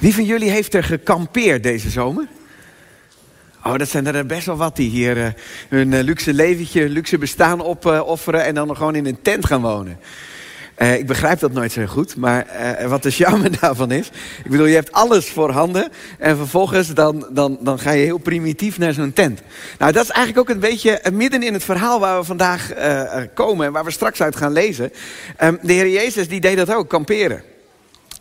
Wie van jullie heeft er gekampeerd deze zomer? Oh, dat zijn er best wel wat die hier uh, hun uh, luxe leventje, luxe bestaan opofferen en dan nog gewoon in een tent gaan wonen. Ik begrijp dat nooit zo goed, maar wat de charme daarvan is. Ik bedoel, je hebt alles voor handen en vervolgens dan, dan, dan ga je heel primitief naar zo'n tent. Nou, dat is eigenlijk ook een beetje midden in het verhaal waar we vandaag komen en waar we straks uit gaan lezen. Um, de Heer Jezus die deed dat ook, kamperen.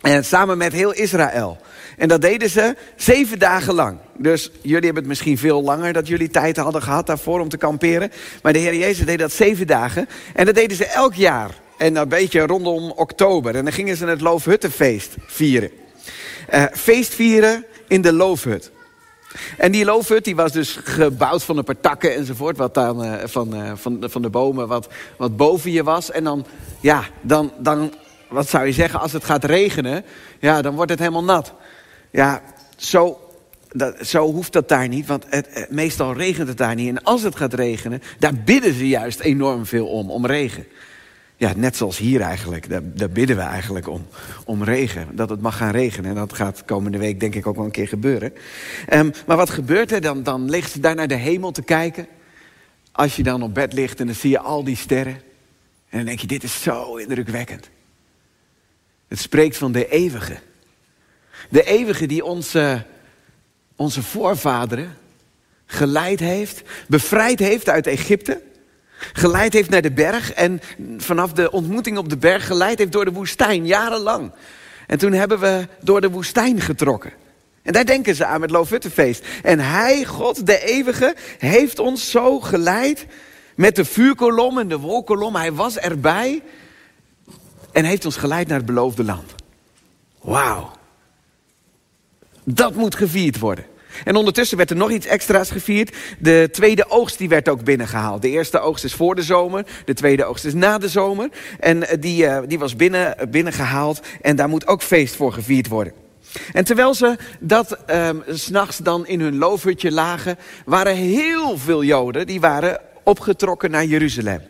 En samen met heel Israël. En dat deden ze zeven dagen lang. Dus jullie hebben het misschien veel langer dat jullie tijd hadden gehad daarvoor om te kamperen. Maar de Heer Jezus deed dat zeven dagen. En dat deden ze elk jaar. En een beetje rondom oktober. En dan gingen ze het Loofhuttenfeest vieren. Uh, feest vieren in de Loofhut. En die loofhut die was dus gebouwd van een paar takken enzovoort. Wat dan, uh, van, uh, van, van de bomen wat, wat boven je was. En dan, ja, dan, dan, wat zou je zeggen, als het gaat regenen, ja, dan wordt het helemaal nat. Ja, zo, dat, zo hoeft dat daar niet, want het, meestal regent het daar niet. En als het gaat regenen, daar bidden ze juist enorm veel om, om regen. Ja, net zoals hier eigenlijk. Daar, bidden we eigenlijk om. Om regen. Dat het mag gaan regenen. En dat gaat komende week denk ik ook wel een keer gebeuren. Um, maar wat gebeurt er? Dan, dan ligt ze daar naar de hemel te kijken. Als je dan op bed ligt en dan zie je al die sterren. En dan denk je, dit is zo indrukwekkend. Het spreekt van de eeuwige. De eeuwige die onze, onze voorvaderen geleid heeft, bevrijd heeft uit Egypte. Geleid heeft naar de berg en vanaf de ontmoeting op de berg geleid heeft door de woestijn, jarenlang. En toen hebben we door de woestijn getrokken. En daar denken ze aan met Loofhuttenfeest. En hij, God de eeuwige, heeft ons zo geleid met de vuurkolom en de wolkolom. Hij was erbij en heeft ons geleid naar het beloofde land. Wauw. Dat moet gevierd worden. En ondertussen werd er nog iets extra's gevierd. De tweede oogst die werd ook binnengehaald. De eerste oogst is voor de zomer. De tweede oogst is na de zomer. En eh, die, uh, die was binnen, binnengehaald. En daar moet ook feest voor gevierd worden. En terwijl ze dat um, s'nachts dan in hun loofhutje lagen... waren heel veel Joden die waren opgetrokken naar Jeruzalem.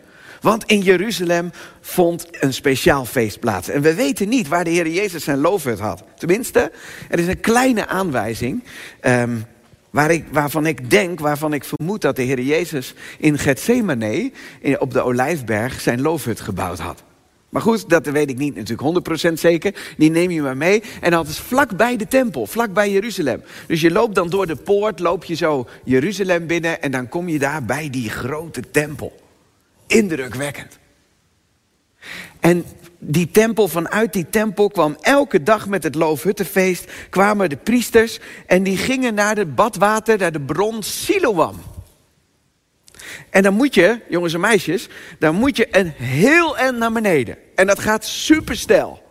Want in Jeruzalem vond een speciaal feest plaats. En we weten niet waar de Heer Jezus zijn loofhut had. Tenminste, er is een kleine aanwijzing... Um, Waar ik, waarvan ik denk, waarvan ik vermoed dat de Heer Jezus in Gethsemane, op de Olijfberg, zijn loofhut gebouwd had. Maar goed, dat weet ik niet natuurlijk 100% zeker. Die neem je maar mee. En dat is vlakbij de tempel, vlakbij Jeruzalem. Dus je loopt dan door de poort, loop je zo Jeruzalem binnen en dan kom je daar bij die grote tempel indrukwekkend. En die tempel, vanuit die tempel kwam elke dag met het Loofhuttenfeest... kwamen de priesters en die gingen naar het badwater, naar de bron Siloam. En dan moet je, jongens en meisjes, dan moet je een heel end naar beneden. En dat gaat superstel.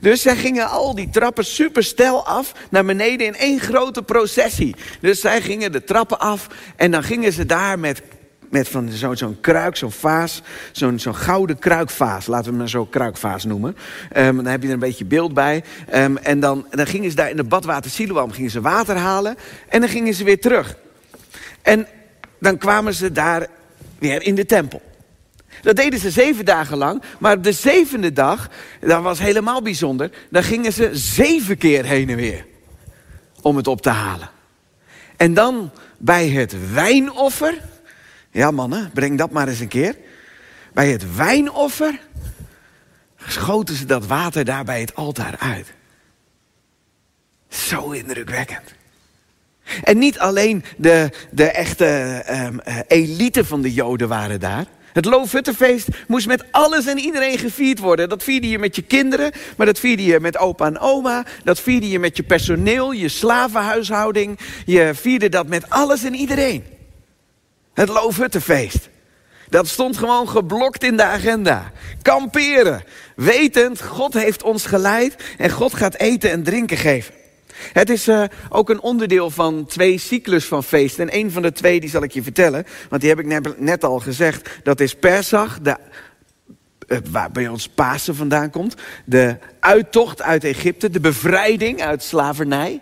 Dus zij gingen al die trappen superstel af naar beneden in één grote processie. Dus zij gingen de trappen af en dan gingen ze daar met met van zo'n zo kruik, zo'n vaas, zo'n gouden kruikvaas. Laten we hem maar zo kruikvaas noemen. Um, dan heb je er een beetje beeld bij. Um, en dan, dan gingen ze daar in de badwater Siloam gingen ze water halen. En dan gingen ze weer terug. En dan kwamen ze daar weer in de tempel. Dat deden ze zeven dagen lang. Maar de zevende dag, dat was helemaal bijzonder. Dan gingen ze zeven keer heen en weer. Om het op te halen. En dan bij het wijnoffer ja mannen, breng dat maar eens een keer. Bij het wijnoffer schoten ze dat water daar bij het altaar uit. Zo indrukwekkend. En niet alleen de, de echte um, elite van de Joden waren daar. Het Loofhuttenfeest moest met alles en iedereen gevierd worden. Dat vierde je met je kinderen, maar dat vierde je met opa en oma. Dat vierde je met je personeel, je slavenhuishouding. Je vierde dat met alles en iedereen. Het Loofhuttenfeest. Dat stond gewoon geblokt in de agenda. Kamperen. Wetend, God heeft ons geleid en God gaat eten en drinken geven. Het is uh, ook een onderdeel van twee cyclus van feesten. En een van de twee die zal ik je vertellen. Want die heb ik net al gezegd. Dat is Persach, de, waar bij ons Pasen vandaan komt. De uittocht uit Egypte, de bevrijding uit slavernij.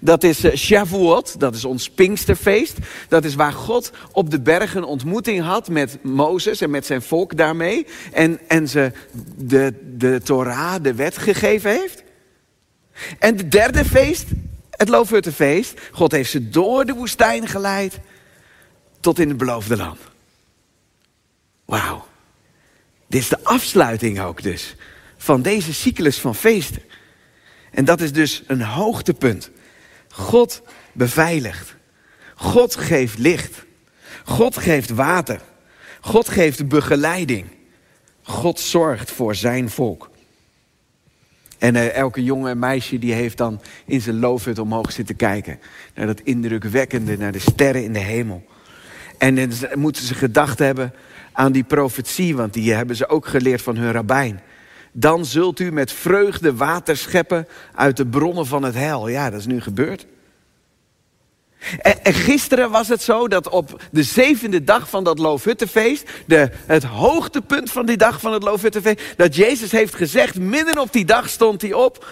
Dat is uh, Shavuot, dat is ons Pinksterfeest. Dat is waar God op de berg een ontmoeting had met Mozes en met zijn volk daarmee. En, en ze de, de Torah, de wet gegeven heeft. En de derde feest, het Loofhuttenfeest. God heeft ze door de woestijn geleid tot in het beloofde land. Wauw. Dit is de afsluiting ook dus van deze cyclus van feesten. En dat is dus een hoogtepunt. God beveiligt. God geeft licht. God geeft water. God geeft begeleiding. God zorgt voor zijn volk. En uh, elke jongen en meisje die heeft dan in zijn loofhut omhoog zitten kijken. Naar dat indrukwekkende, naar de sterren in de hemel. En dan moeten ze gedacht hebben aan die profetie, want die hebben ze ook geleerd van hun rabbijn. Dan zult u met vreugde water scheppen uit de bronnen van het heil. Ja, dat is nu gebeurd. En, en, gisteren was het zo dat op de zevende dag van dat Loofhuttenfeest, de, het hoogtepunt van die dag van het Loofhuttenfeest, dat Jezus heeft gezegd, midden op die dag stond hij op.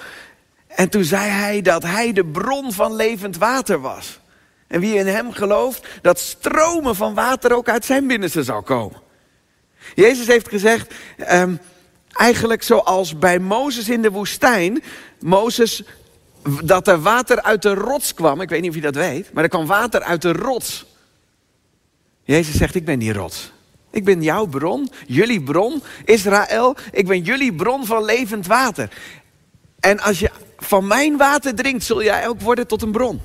En toen zei hij dat hij de bron van levend water was. En wie in hem gelooft, dat stromen van water ook uit zijn binnenste zal komen. Jezus heeft gezegd, um, eigenlijk zoals bij Mozes in de woestijn, Mozes dat er water uit de rots kwam. Ik weet niet of je dat weet, maar er kwam water uit de rots. Jezus zegt, ik ben die rots. Ik ben jouw bron, jullie bron, Israël. Ik ben jullie bron van levend water. En als je van mijn water drinkt, zul jij ook worden tot een bron.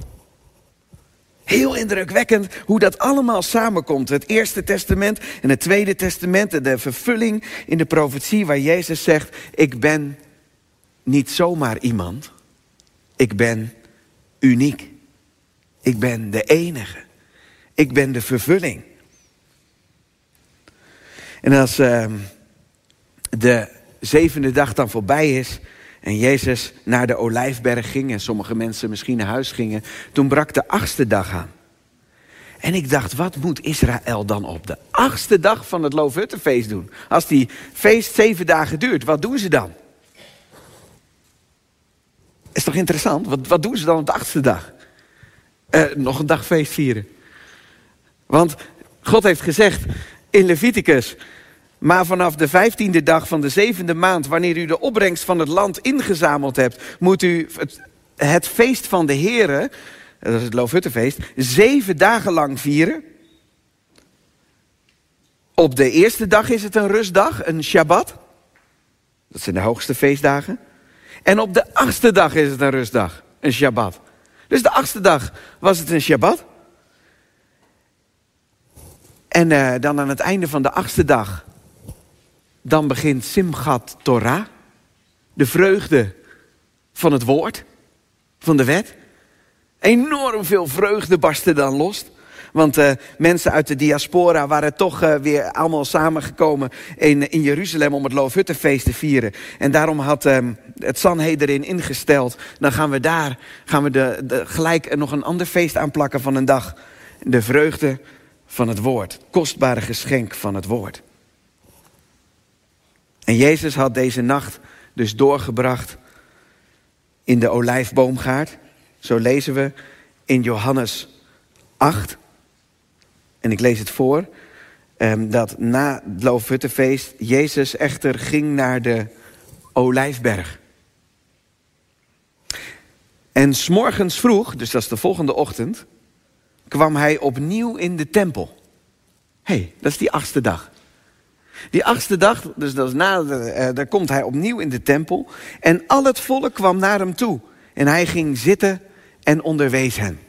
Heel indrukwekkend hoe dat allemaal samenkomt. Het Eerste Testament en het Tweede Testament. De vervulling in de profetie waar Jezus zegt: Ik ben niet zomaar iemand. Ik ben uniek. Ik ben de enige. Ik ben de vervulling. En als uh, de zevende dag dan voorbij is en Jezus naar de olijfberg ging en sommige mensen misschien naar huis gingen, toen brak de achtste dag aan. En ik dacht, wat moet Israël dan op de achtste dag van het Loofhuttenfeest doen? Als die feest zeven dagen duurt, wat doen ze dan? Is toch interessant? Wat, wat doen ze dan op de achtste dag? Uh, nog een dag feest vieren. Want God heeft gezegd in Leviticus... Maar vanaf de vijftiende dag van de zevende maand, wanneer u de opbrengst van het land ingezameld hebt, moet u het, het feest van de Heren, dat is het Loofhuttenfeest, zeven dagen lang vieren. Op de eerste dag is het een rustdag, een Shabbat. Dat zijn de hoogste feestdagen. En op de achtste dag is het een rustdag, een Shabbat. Dus de achtste dag was het een Shabbat. En uh, dan aan het einde van de achtste dag, dan begint Simchat Torah, de vreugde van het woord, van de wet. Enorm veel vreugde barstte dan los. Want uh, mensen uit de diaspora waren toch uh, weer allemaal samengekomen in, in Jeruzalem om het Loofhuttenfeest te vieren. En daarom had uh, het Sanhedrin ingesteld, dan gaan we daar gaan we de, gelijk nog een ander feest aanplakken van een dag. De vreugde van het woord, kostbare geschenk van het woord. En Jezus had deze nacht dus doorgebracht in de olijfboomgaard. Zo lezen we in Johannes 8. En ik lees het voor. Um, dat na het Loofhuttenfeest Jezus echter ging naar de Olijfberg. En s'morgens vroeg, dus dat is de volgende ochtend, kwam hij opnieuw in de tempel. Hé, hey, dat is die achtste dag. Die achtste dag, dus dat is na, uh, daar komt hij opnieuw in de tempel. En al het volk kwam naar hem toe. En hij ging zitten en onderwees hen.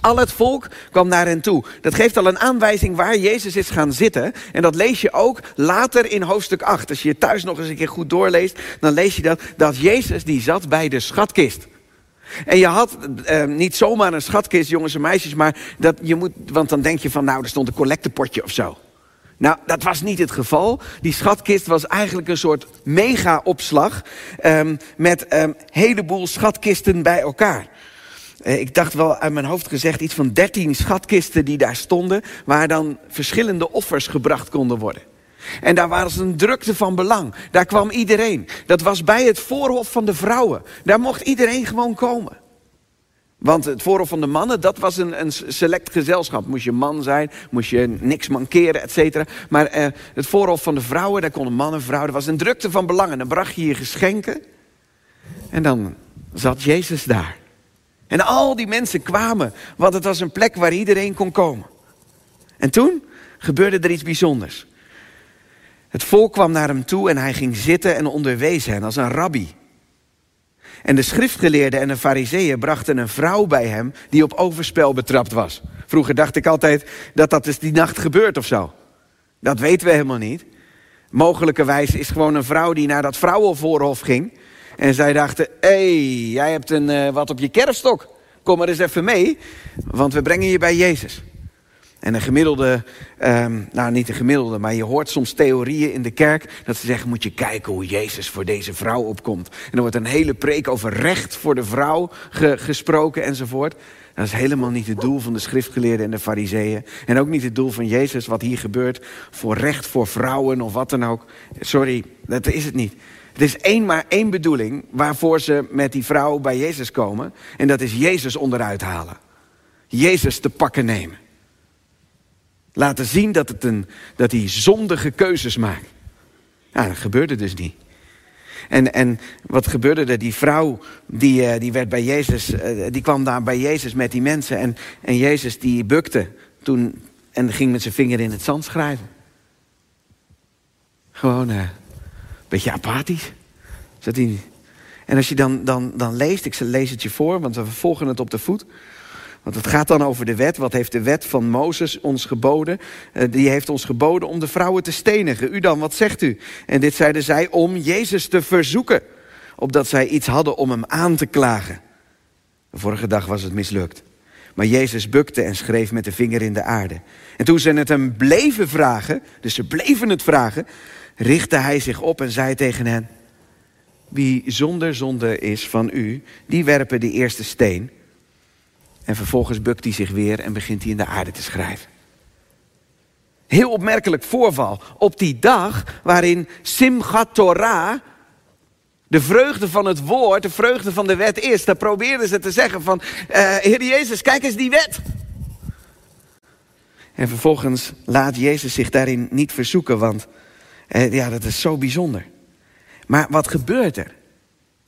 Al het volk kwam naar hen toe. Dat geeft al een aanwijzing waar Jezus is gaan zitten. En dat lees je ook later in hoofdstuk 8. Als je je thuis nog eens een keer goed doorleest, dan lees je dat, dat Jezus die zat bij de schatkist. En je had eh, niet zomaar een schatkist, jongens en meisjes, maar dat je moet, want dan denk je van, nou, er stond een collectepotje of zo. Nou, dat was niet het geval. Die schatkist was eigenlijk een soort mega-opslag um, met een um, heleboel schatkisten bij elkaar. Uh, ik dacht wel uit mijn hoofd gezegd iets van dertien schatkisten die daar stonden, waar dan verschillende offers gebracht konden worden. En daar was een drukte van belang. Daar kwam iedereen. Dat was bij het voorhof van de vrouwen. Daar mocht iedereen gewoon komen. Want het voorhof van de mannen, dat was een, een select gezelschap. Moest je man zijn, moest je niks mankeren, et cetera. Maar eh, het voorhof van de vrouwen, daar konden mannen en vrouwen. Er was een drukte van belang. En dan bracht je je geschenken. En dan zat Jezus daar. En al die mensen kwamen, want het was een plek waar iedereen kon komen. En toen gebeurde er iets bijzonders. Het volk kwam naar hem toe en hij ging zitten en onderwees hen als een rabbi. En de schriftgeleerden en de fariseeën brachten een vrouw bij hem die op overspel betrapt was. Vroeger dacht ik altijd dat dat is die nacht gebeurd of zo. Dat weten we helemaal niet. Mogelijkerwijs is gewoon een vrouw die naar dat vrouwenvoorhof ging. En zij dachten, hé, hey, jij hebt een, uh, wat op je kerfstok. Kom maar eens even mee, want we brengen je bij Jezus. En een gemiddelde, um, nou niet een gemiddelde, maar je hoort soms theorieën in de kerk dat ze zeggen: moet je kijken hoe Jezus voor deze vrouw opkomt. En er wordt een hele preek over recht voor de vrouw ge gesproken enzovoort. Dat is helemaal niet het doel van de schriftgeleerden en de fariseeën. En ook niet het doel van Jezus, wat hier gebeurt, voor recht voor vrouwen of wat dan ook. Sorry, dat is het niet. Het is één maar één bedoeling waarvoor ze met die vrouw bij Jezus komen. En dat is Jezus onderuit halen. Jezus te pakken nemen. Laten zien dat, het een, dat hij zondige keuzes maakt. Ja, dat gebeurde dus niet. En, en wat gebeurde er? Die vrouw die, uh, die werd bij Jezus, uh, die kwam daar bij Jezus met die mensen. En, en Jezus die bukte toen en ging met zijn vinger in het zand schrijven. Gewoon uh, een beetje apathisch. Zat hij... En als je dan, dan, dan leest, ik lees het je voor, want we volgen het op de voet. Want het gaat dan over de wet. Wat heeft de wet van Mozes ons geboden? Uh, die heeft ons geboden om de vrouwen te stenigen. U dan, wat zegt u? En dit zeiden zij om Jezus te verzoeken. Opdat zij iets hadden om hem aan te klagen. De vorige dag was het mislukt. Maar Jezus bukte en schreef met de vinger in de aarde. En toen ze het hem bleven vragen, dus ze bleven het vragen, richtte hij zich op en zei tegen hen: Wie zonder zonde is van u, die werpen de eerste steen. En vervolgens bukt hij zich weer en begint hij in de aarde te schrijven. Heel opmerkelijk voorval. Op die dag waarin Simchat Torah, de vreugde van het woord, de vreugde van de wet is, dan probeerden ze te zeggen van, uh, Heer Jezus, kijk eens die wet. En vervolgens laat Jezus zich daarin niet verzoeken, want uh, ja, dat is zo bijzonder. Maar wat gebeurt er?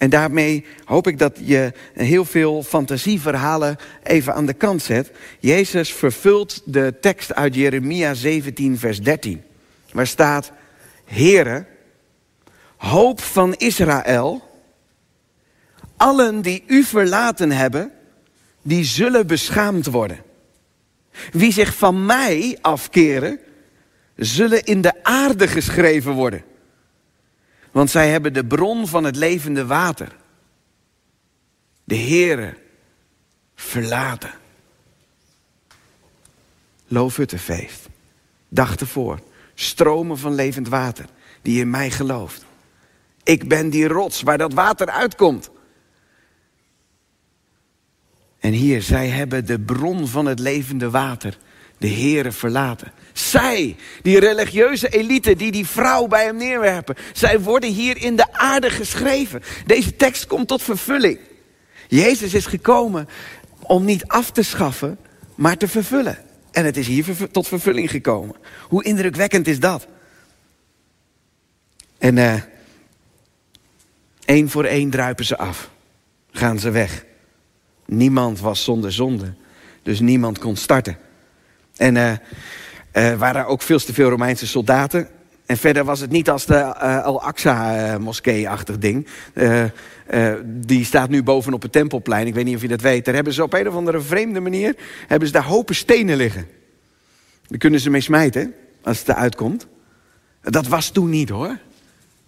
En daarmee hoop ik dat je heel veel fantasieverhalen even aan de kant zet. Jezus vervult de tekst uit Jeremia 17, vers 13. Waar staat, Heere, hoop van Israël, allen die u verlaten hebben, die zullen beschaamd worden. Wie zich van mij afkeren, zullen in de aarde geschreven worden. Want zij hebben de bron van het levende water. De Heere verlaten. Loofhuttenfeest. Dag ervoor. Stromen van levend water. Die in mij gelooft. Ik ben die rots waar dat water uitkomt. En hier, zij hebben de bron van het levende water de Heere verlaten. Zij, die religieuze elite die die vrouw bij hem neerwerpen, zij worden hier in de aarde geschreven. Deze tekst komt tot vervulling. Jezus is gekomen om niet af te schaffen, maar te vervullen. En het is hier tot vervulling gekomen. Hoe indrukwekkend is dat? En uh, één voor één druipen ze af. Gaan ze weg. Niemand was zonder zonde. Dus niemand kon starten. En uh, waren ook veel te veel Romeinse soldaten. En verder was het niet als de uh, Al-Aqsa-moskee-achtig ding. die staat nu bovenop het tempelplein. Ik weet niet of je dat weet. Daar hebben ze op een of andere vreemde manier... hebben ze daar hopen stenen liggen. Daar kunnen ze mee smijten, als het eruit komt. Dat was toen niet, hoor.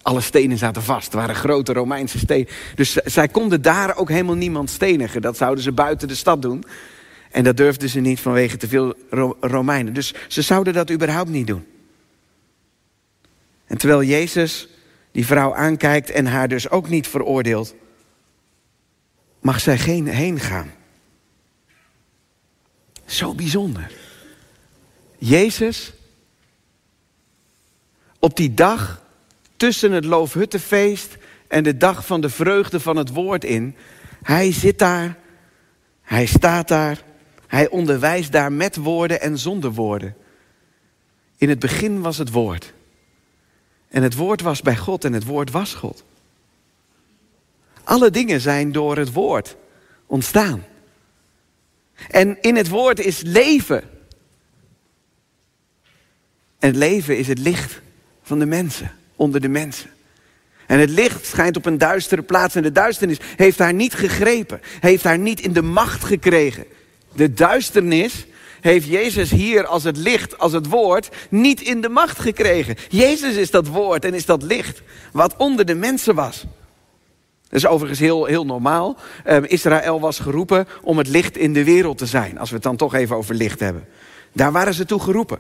Alle stenen zaten vast. Het waren grote Romeinse stenen. Dus zij konden daar ook helemaal niemand stenigen. Dat zouden ze buiten de stad doen. En dat durfden ze niet vanwege te veel Romeinen. Dus ze zouden dat überhaupt niet doen. En terwijl Jezus die vrouw aankijkt en haar dus ook niet veroordeelt, mag zij geen heen gaan. Zo bijzonder. Jezus, op die dag tussen het Loofhuttenfeest en de dag van de vreugde van het woord in, hij zit daar, hij staat daar hij onderwijst daar met woorden en zonder woorden. In het begin was het woord. En het woord was bij God en het woord was God. Alle dingen zijn door het woord ontstaan. En in het woord is leven. En het leven is het licht van de mensen, onder de mensen. En het licht schijnt op een duistere plaats en de duisternis heeft haar niet gegrepen, heeft haar niet in de macht gekregen. De duisternis heeft Jezus hier als het licht, als het woord, niet in de macht gekregen. Jezus is dat woord en is dat licht wat onder de mensen was. Dat is overigens heel, heel normaal. Um, Israël was geroepen om het licht in de wereld te zijn. Als we het dan toch even over licht hebben. Daar waren ze toe geroepen.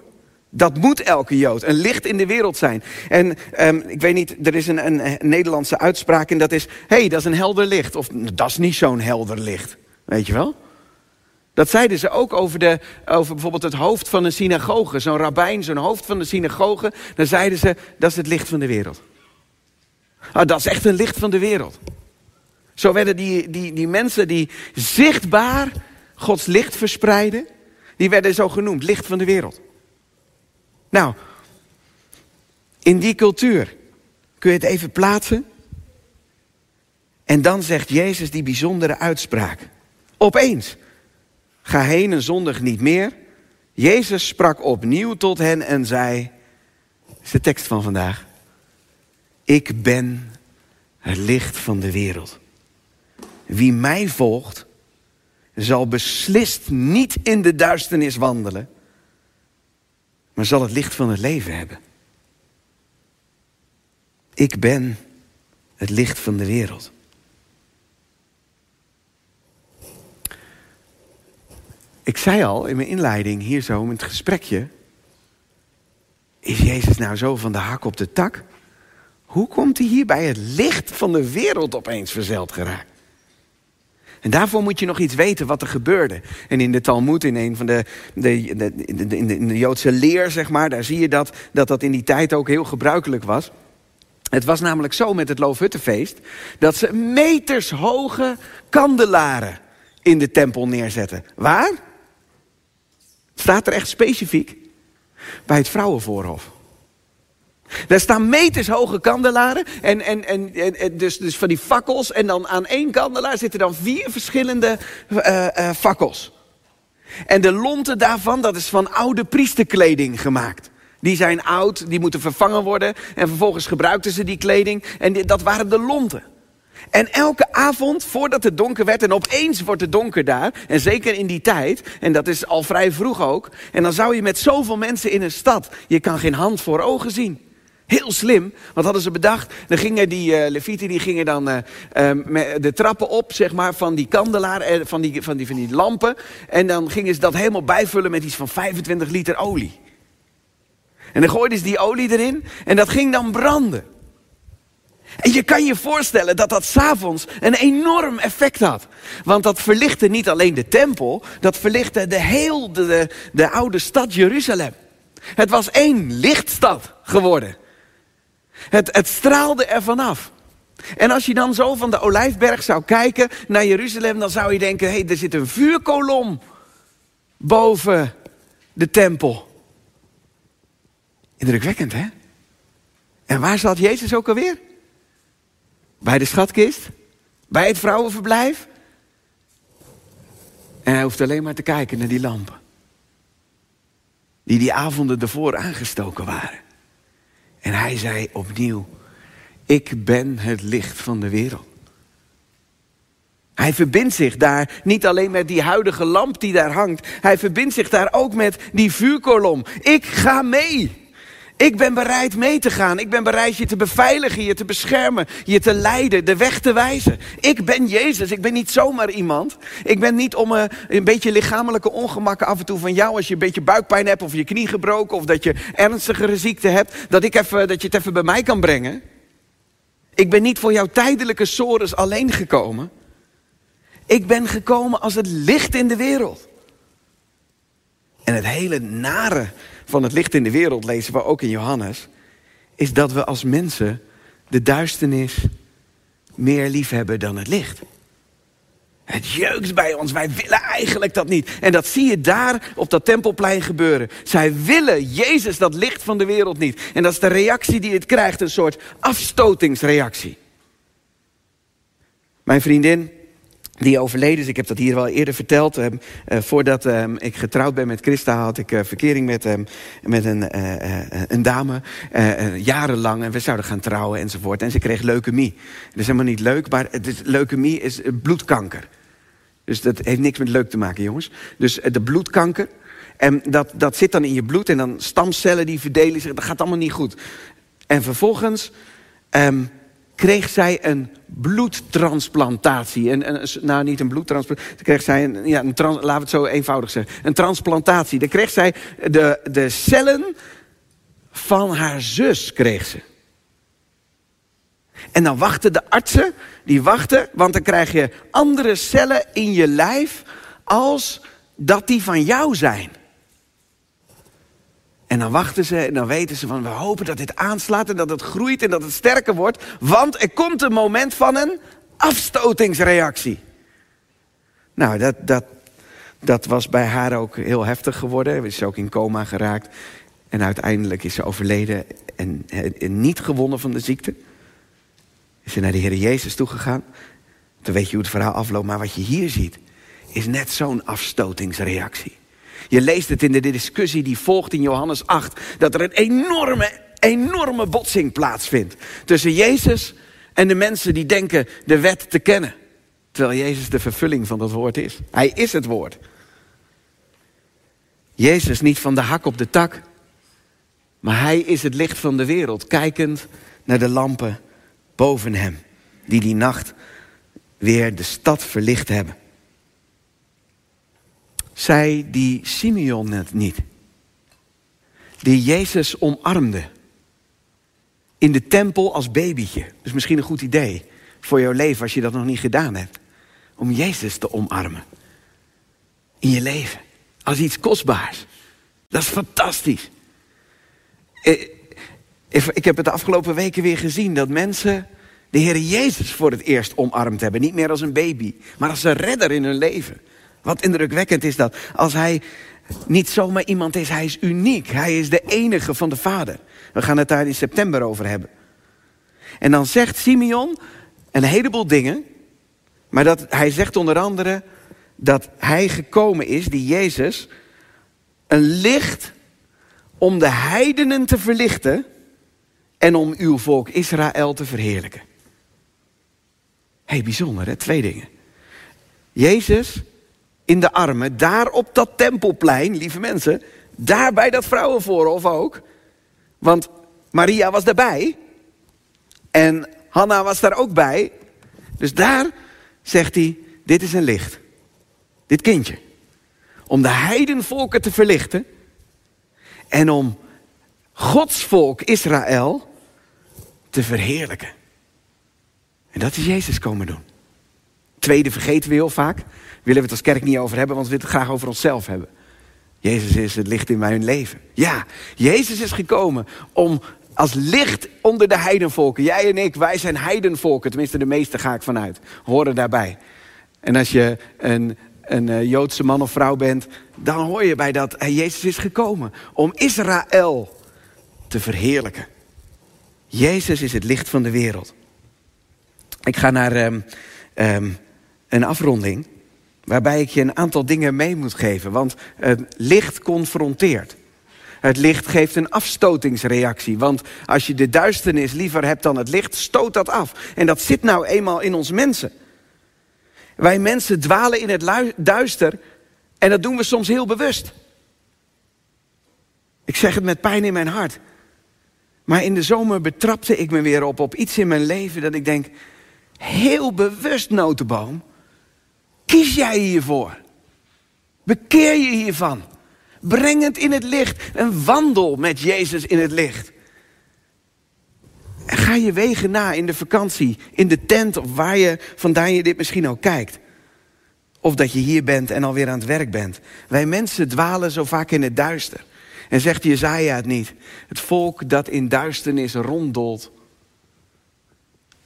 Dat moet elke Jood, een licht in de wereld zijn. En um, ik weet niet, er is een, een, Nederlandse uitspraak en dat is... hé, hey, dat is een helder licht. Of dat is niet zo'n helder licht. Weet je wel? Dat zeiden ze ook over, de, over bijvoorbeeld het hoofd van een synagoge. Zo'n rabbijn, zo'n hoofd van de synagoge. Dan zeiden ze, dat is het licht van de wereld. Ah, dat is echt een licht van de wereld. Zo werden die, die, die mensen die zichtbaar Gods licht verspreiden... die werden zo genoemd, licht van de wereld. Nou, in die cultuur kun je het even plaatsen. En dan zegt Jezus die bijzondere uitspraak. Opeens. Ga heen en zondig niet meer. Jezus sprak opnieuw tot hen en zei, is de tekst van vandaag. Ik ben het licht van de wereld. Wie mij volgt, zal beslist niet in de duisternis wandelen, maar zal het licht van het leven hebben. Ik ben het licht van de wereld. Ik zei al in mijn inleiding hier zo, in het gesprekje. Is Jezus nou zo van de hak op de tak? Hoe komt hij hier bij het licht van de wereld opeens verzeld geraakt? En daarvoor moet je nog iets weten wat er gebeurde. En in de Talmud, in een van de, de, de, de, de Joodse leer, zeg maar, daar zie je dat, dat dat in die tijd ook heel gebruikelijk was. Het was namelijk zo met het Loofhuttenfeest dat ze metershoge kandelaren in de tempel neerzetten. Waar? Staat er echt specifiek? Bij het vrouwenvoorhof. Daar staan meters hoge kandelaren. En, en, en, dus, dus van die fakkels. En dan aan één kandelaar zitten dan vier verschillende uh, uh, fakkels. En de lonten daarvan, dat is van oude priesterkleding gemaakt. Die zijn oud, die moeten vervangen worden. En vervolgens gebruikten ze die kleding. En dat waren de lonten. En elke avond, voordat het donker werd, en opeens wordt het donker daar, en zeker in die tijd, en dat is al vrij vroeg ook, en dan zou je met zoveel mensen in een stad, je kan geen hand voor ogen zien. Heel slim, wat hadden ze bedacht? Dan gingen die uh, levieten, die gingen dan uh, uh, de trappen op, zeg maar, van die kandelaar, van die, van, die, van die lampen. En dan gingen ze dat helemaal bijvullen met iets van 25 liter olie. En dan gooiden ze die olie erin en dat ging dan branden. En je kan je voorstellen dat dat s'avonds een enorm effect had. Want dat verlichtte niet alleen de tempel, dat verlichtte de heel de, de, oude stad Jeruzalem. Het was één lichtstad geworden. Het, het straalde er vanaf. En als je dan zo van de Olijfberg zou kijken naar Jeruzalem, dan zou je denken: hé, hey, er zit een vuurkolom boven de tempel. Indrukwekkend, hè? En waar zat Jezus ook alweer? Bij de schatkist? Bij het vrouwenverblijf? En hij hoeft alleen maar te kijken naar die lampen. Die die avonden ervoor aangestoken waren. En hij zei opnieuw, ik ben het licht van de wereld. Hij verbindt zich daar niet alleen met die huidige lamp die daar hangt. Hij verbindt zich daar ook met die vuurkolom. Ik ga mee. Ik ben bereid mee te gaan. Ik ben bereid je te beveiligen, je te beschermen, je te leiden, de weg te wijzen. Ik ben Jezus. Ik ben niet zomaar iemand. Ik ben niet om een, eh, een beetje lichamelijke ongemakken af en toe van jou. Als je een beetje buikpijn hebt of je knie gebroken of dat je ernstigere ziekte hebt. Dat, ik even, dat je het even bij mij kan brengen. Ik ben niet voor jouw tijdelijke sores alleen gekomen. Ik ben gekomen als het licht in de wereld. En het hele nare van het licht in de wereld, lezen we ook in Johannes, is dat we als mensen de duisternis meer lief hebben dan het licht. Het jeukt bij ons, wij willen eigenlijk dat niet. En dat zie je daar op dat tempelplein gebeuren. Zij willen Jezus, dat licht van de wereld niet. En dat is de reactie die het krijgt, een soort afstotingsreactie. Mijn vriendin, die overleden is, ik heb dat hier wel eerder verteld. Uh, voordat uh, ik getrouwd ben met Christa, had ik uh, verkering met, met een, een dame. jarenlang. En we zouden gaan trouwen enzovoort. En ze kreeg leukemie. Dat is helemaal niet leuk, maar het is, leukemie is bloedkanker. Dus dat heeft niks met leuk te maken, jongens. Dus de bloedkanker. En dat, dat zit dan in je bloed. En dan stamcellen die verdelen zich. Dat gaat allemaal niet goed. En vervolgens. Kreeg zij een bloedtransplantatie. En, nou, niet een bloedtransplantatie. Kreeg zij ja, een trans, laten we het zo eenvoudig zeggen. Een transplantatie. Dan kreeg zij de, de cellen van haar zus, kreeg ze. En dan wachten de artsen, die wachten, want dan krijg je andere cellen in je lijf als dat die van jou zijn. En dan wachten ze en dan weten ze van we hopen dat dit aanslaat en dat het groeit en dat het sterker wordt. Want er komt een moment van een afstotingsreactie. Nou, dat, dat, dat was bij haar ook heel heftig geworden. Ze is ook in coma geraakt. En uiteindelijk is ze overleden en, niet gewonnen van de ziekte. Is ze naar de Heer Jezus toegegaan. Dan weet je hoe het verhaal afloopt. Maar wat je hier ziet, is net zo'n afstotingsreactie. Je leest het in de discussie die volgt in Johannes 8. Dat er een enorme, enorme botsing plaatsvindt. Tussen Jezus en de mensen die denken de wet te kennen. Terwijl Jezus de vervulling van dat woord is. Hij is het woord. Jezus niet van de hak op de tak. Maar hij is het licht van de wereld. Kijkend naar de lampen boven hem. Die die nacht weer de stad verlicht hebben. Zij die Simeon net niet. Die Jezus omarmde. In de tempel als babytje. Dus misschien een goed idee voor jouw leven als je dat nog niet gedaan hebt. Om Jezus te omarmen. In je leven. Als iets kostbaars. Dat is fantastisch. Eh, ik heb het de afgelopen weken weer gezien dat mensen de Heer Jezus voor het eerst omarmd hebben. Niet meer als een baby, maar als een redder in hun leven. Wat indrukwekkend is dat. Als hij niet zomaar iemand is, hij is uniek. Hij is de enige van de Vader. We gaan het daar in september over hebben. En dan zegt Simeon een heleboel dingen. Maar dat, hij zegt onder andere dat hij gekomen is, die Jezus, een licht om de heidenen te verlichten en om uw volk Israël te verheerlijken. Hé, hey, bijzonder hè, twee dingen. Jezus in de armen, daar op dat tempelplein, lieve mensen, daar bij dat vrouwenvoorhof ook. Want Maria was daarbij en Hanna was daar ook bij. Dus daar zegt hij, dit is een licht. Dit kindje. Om de heidenvolken te verlichten en om Gods volk Israël te verheerlijken. En dat is Jezus komen doen. Tweede vergeten we heel vaak willen we het als kerk niet over hebben, want we willen het graag over onszelf hebben. Jezus is het licht in mijn leven. Ja, Jezus is gekomen om als licht onder de heidenvolken. Jij en ik, wij zijn heidenvolken. Tenminste, de meeste ga ik vanuit. Horen daarbij. En als je een, een eh, Joodse man of vrouw bent, dan hoor je bij dat Jezus is gekomen om Israël te verheerlijken. Jezus is het licht van de wereld. Ik ga naar um, um, een afronding. Waarbij ik je een aantal dingen mee moet geven. Want het licht confronteert. Het licht geeft een afstotingsreactie. Want als je de duisternis liever hebt dan het licht, stoot dat af. En dat zit nou eenmaal in ons mensen. Wij mensen dwalen in het duister. En dat doen we soms heel bewust. Ik zeg het met pijn in mijn hart. Maar in de zomer betrapte ik me weer op, op iets in mijn leven dat ik denk, heel bewust notenboom kies jij hiervoor? Bekeer je hiervan. Breng het in het licht. Een wandel met Jezus in het licht. Ga je wegen na in de vakantie, in de tent of waar je vandaan je dit misschien ook kijkt. Of dat je hier bent en alweer aan het werk bent. Wij mensen dwalen zo vaak in het duister. En zegt Jezaja het niet. Het volk dat in duisternis ronddolt.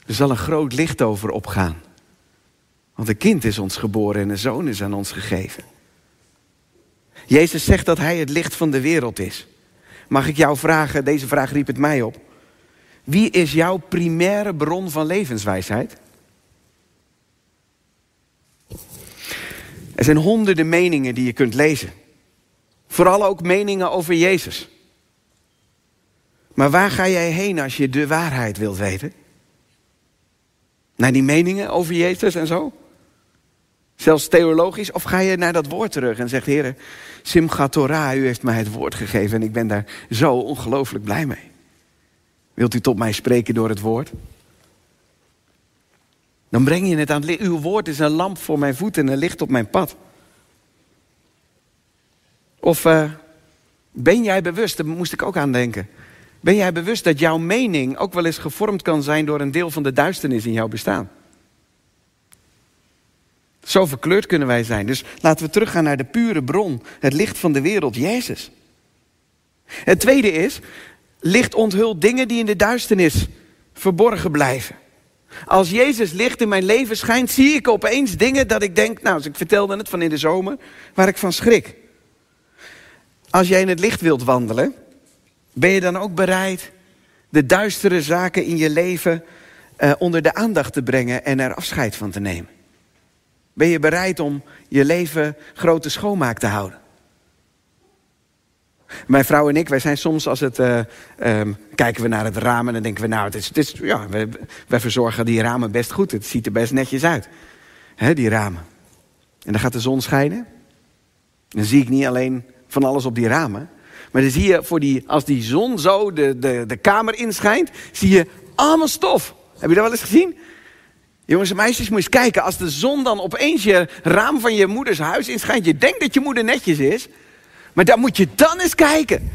Er zal een groot licht over opgaan. Want een kind is ons geboren en een zoon is aan ons gegeven. Jezus zegt dat hij het licht van de wereld is. Mag ik jou vragen, deze vraag riep het mij op. Wie is jouw primaire bron van levenswijsheid? Er zijn honderden meningen die je kunt lezen. Vooral ook meningen over Jezus. Maar waar ga jij heen als je de waarheid wilt weten? Naar die meningen over Jezus en zo? Zelfs theologisch? Of ga je naar dat woord terug en zegt: Heer, Simchat Torah, u heeft mij het woord gegeven en ik ben daar zo ongelooflijk blij mee. Wilt u tot mij spreken door het woord? Dan breng je het aan het licht. Uw woord is een lamp voor mijn voeten en een licht op mijn pad. Of uh, ben jij bewust, daar moest ik ook aan denken. Ben jij bewust dat jouw mening ook wel eens gevormd kan zijn door een deel van de duisternis in jouw bestaan? Zo verkleurd kunnen wij zijn. Dus laten we teruggaan naar de pure bron, het licht van de wereld, Jezus. Het tweede is, licht onthult dingen die in de duisternis verborgen blijven. Als Jezus licht in mijn leven schijnt, zie ik opeens dingen dat ik denk, nou, ik vertelde het van in de zomer, waar ik van schrik. Als jij in het licht wilt wandelen, ben je dan ook bereid de duistere zaken in je leven uh, onder de aandacht te brengen en er afscheid van te nemen? Ben je bereid om je leven grote schoonmaak te houden? Mijn vrouw en ik, wij zijn soms als het. Uh, um, kijken we naar het raam en dan denken we, nou, het is, het is, ja, wij, wij verzorgen die ramen best goed. Het ziet er best netjes uit. Hè, die ramen. En dan gaat de zon schijnen. Dan zie ik niet alleen van alles op die ramen. Maar dan zie je, voor die, als die zon zo de, de, de kamer inschijnt, zie je allemaal stof. Heb je dat wel eens gezien? Jongens en meisjes, moet eens kijken. Als de zon dan opeens je raam van je moeders huis inschijnt. Je denkt dat je moeder netjes is. Maar dan moet je dan eens kijken.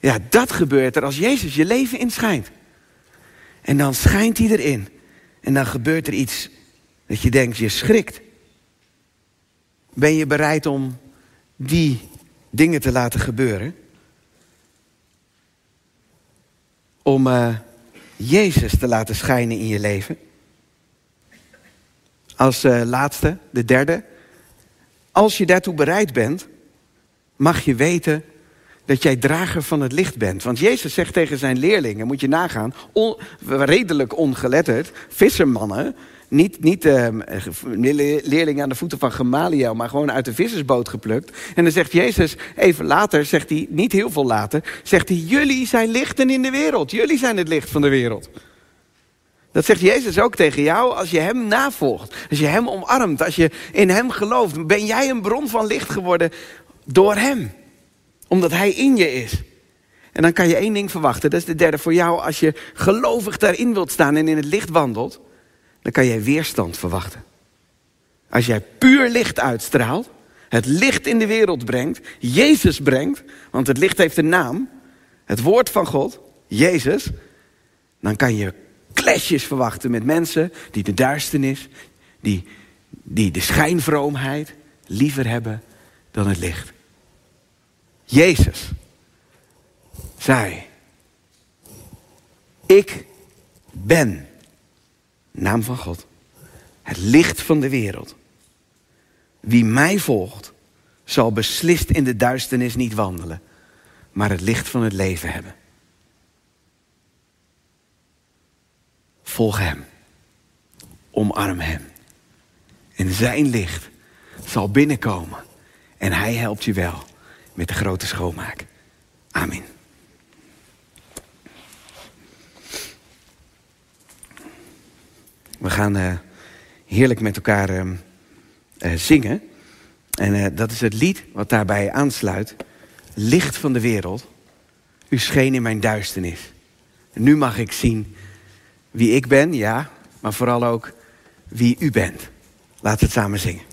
Ja, dat gebeurt er als Jezus je leven inschijnt. En dan schijnt hij erin. En dan gebeurt er iets dat je denkt, je schrikt. Ben je bereid om die dingen te laten gebeuren? Om uh, Jezus te laten schijnen in je leven? Als uh, laatste, de derde. Als je daartoe bereid bent, mag je weten dat jij drager van het licht bent. Want Jezus zegt tegen zijn leerlingen, moet je nagaan, redelijk ongeletterd, vissermannen, niet, niet uh, leerlingen aan de voeten van Gamaliel, maar gewoon uit de vissersboot geplukt. En dan zegt Jezus, even later, zegt hij, niet heel veel later, zegt hij, jullie zijn lichten in de wereld. Jullie zijn het licht van de wereld. Dat zegt Jezus ook tegen jou als je Hem navolgt. Als je Hem omarmt, als je in Hem gelooft. Ben jij een bron van licht geworden door Hem. Omdat Hij in je is. En dan kan je één ding verwachten. Dat is de derde voor jou. Als je gelovig daarin wilt staan en in het licht wandelt. Dan kan jij weerstand verwachten. Als jij puur licht uitstraalt. Het licht in de wereld brengt. Jezus brengt. Want het licht heeft een naam. Het woord van God. Jezus. Dan kan je clashes verwachten met mensen die de duisternis. Die, die de schijnvroomheid liever hebben dan het licht. Jezus zei, ik ben, naam van God, het licht van de wereld. Wie mij volgt, zal beslist in de duisternis niet wandelen, maar het licht van het leven hebben. Volg Hem. Omarm Hem. En Zijn licht zal binnenkomen en hij helpt je wel met de grote schoonmaak. Amen. We gaan uh, heerlijk met elkaar uh, uh, zingen. En dat is het lied wat daarbij aansluit. Licht van de wereld. U scheen in mijn duisternis. nu mag ik zien wie ik ben, ja, maar vooral ook wie u bent. Laten we het samen zingen.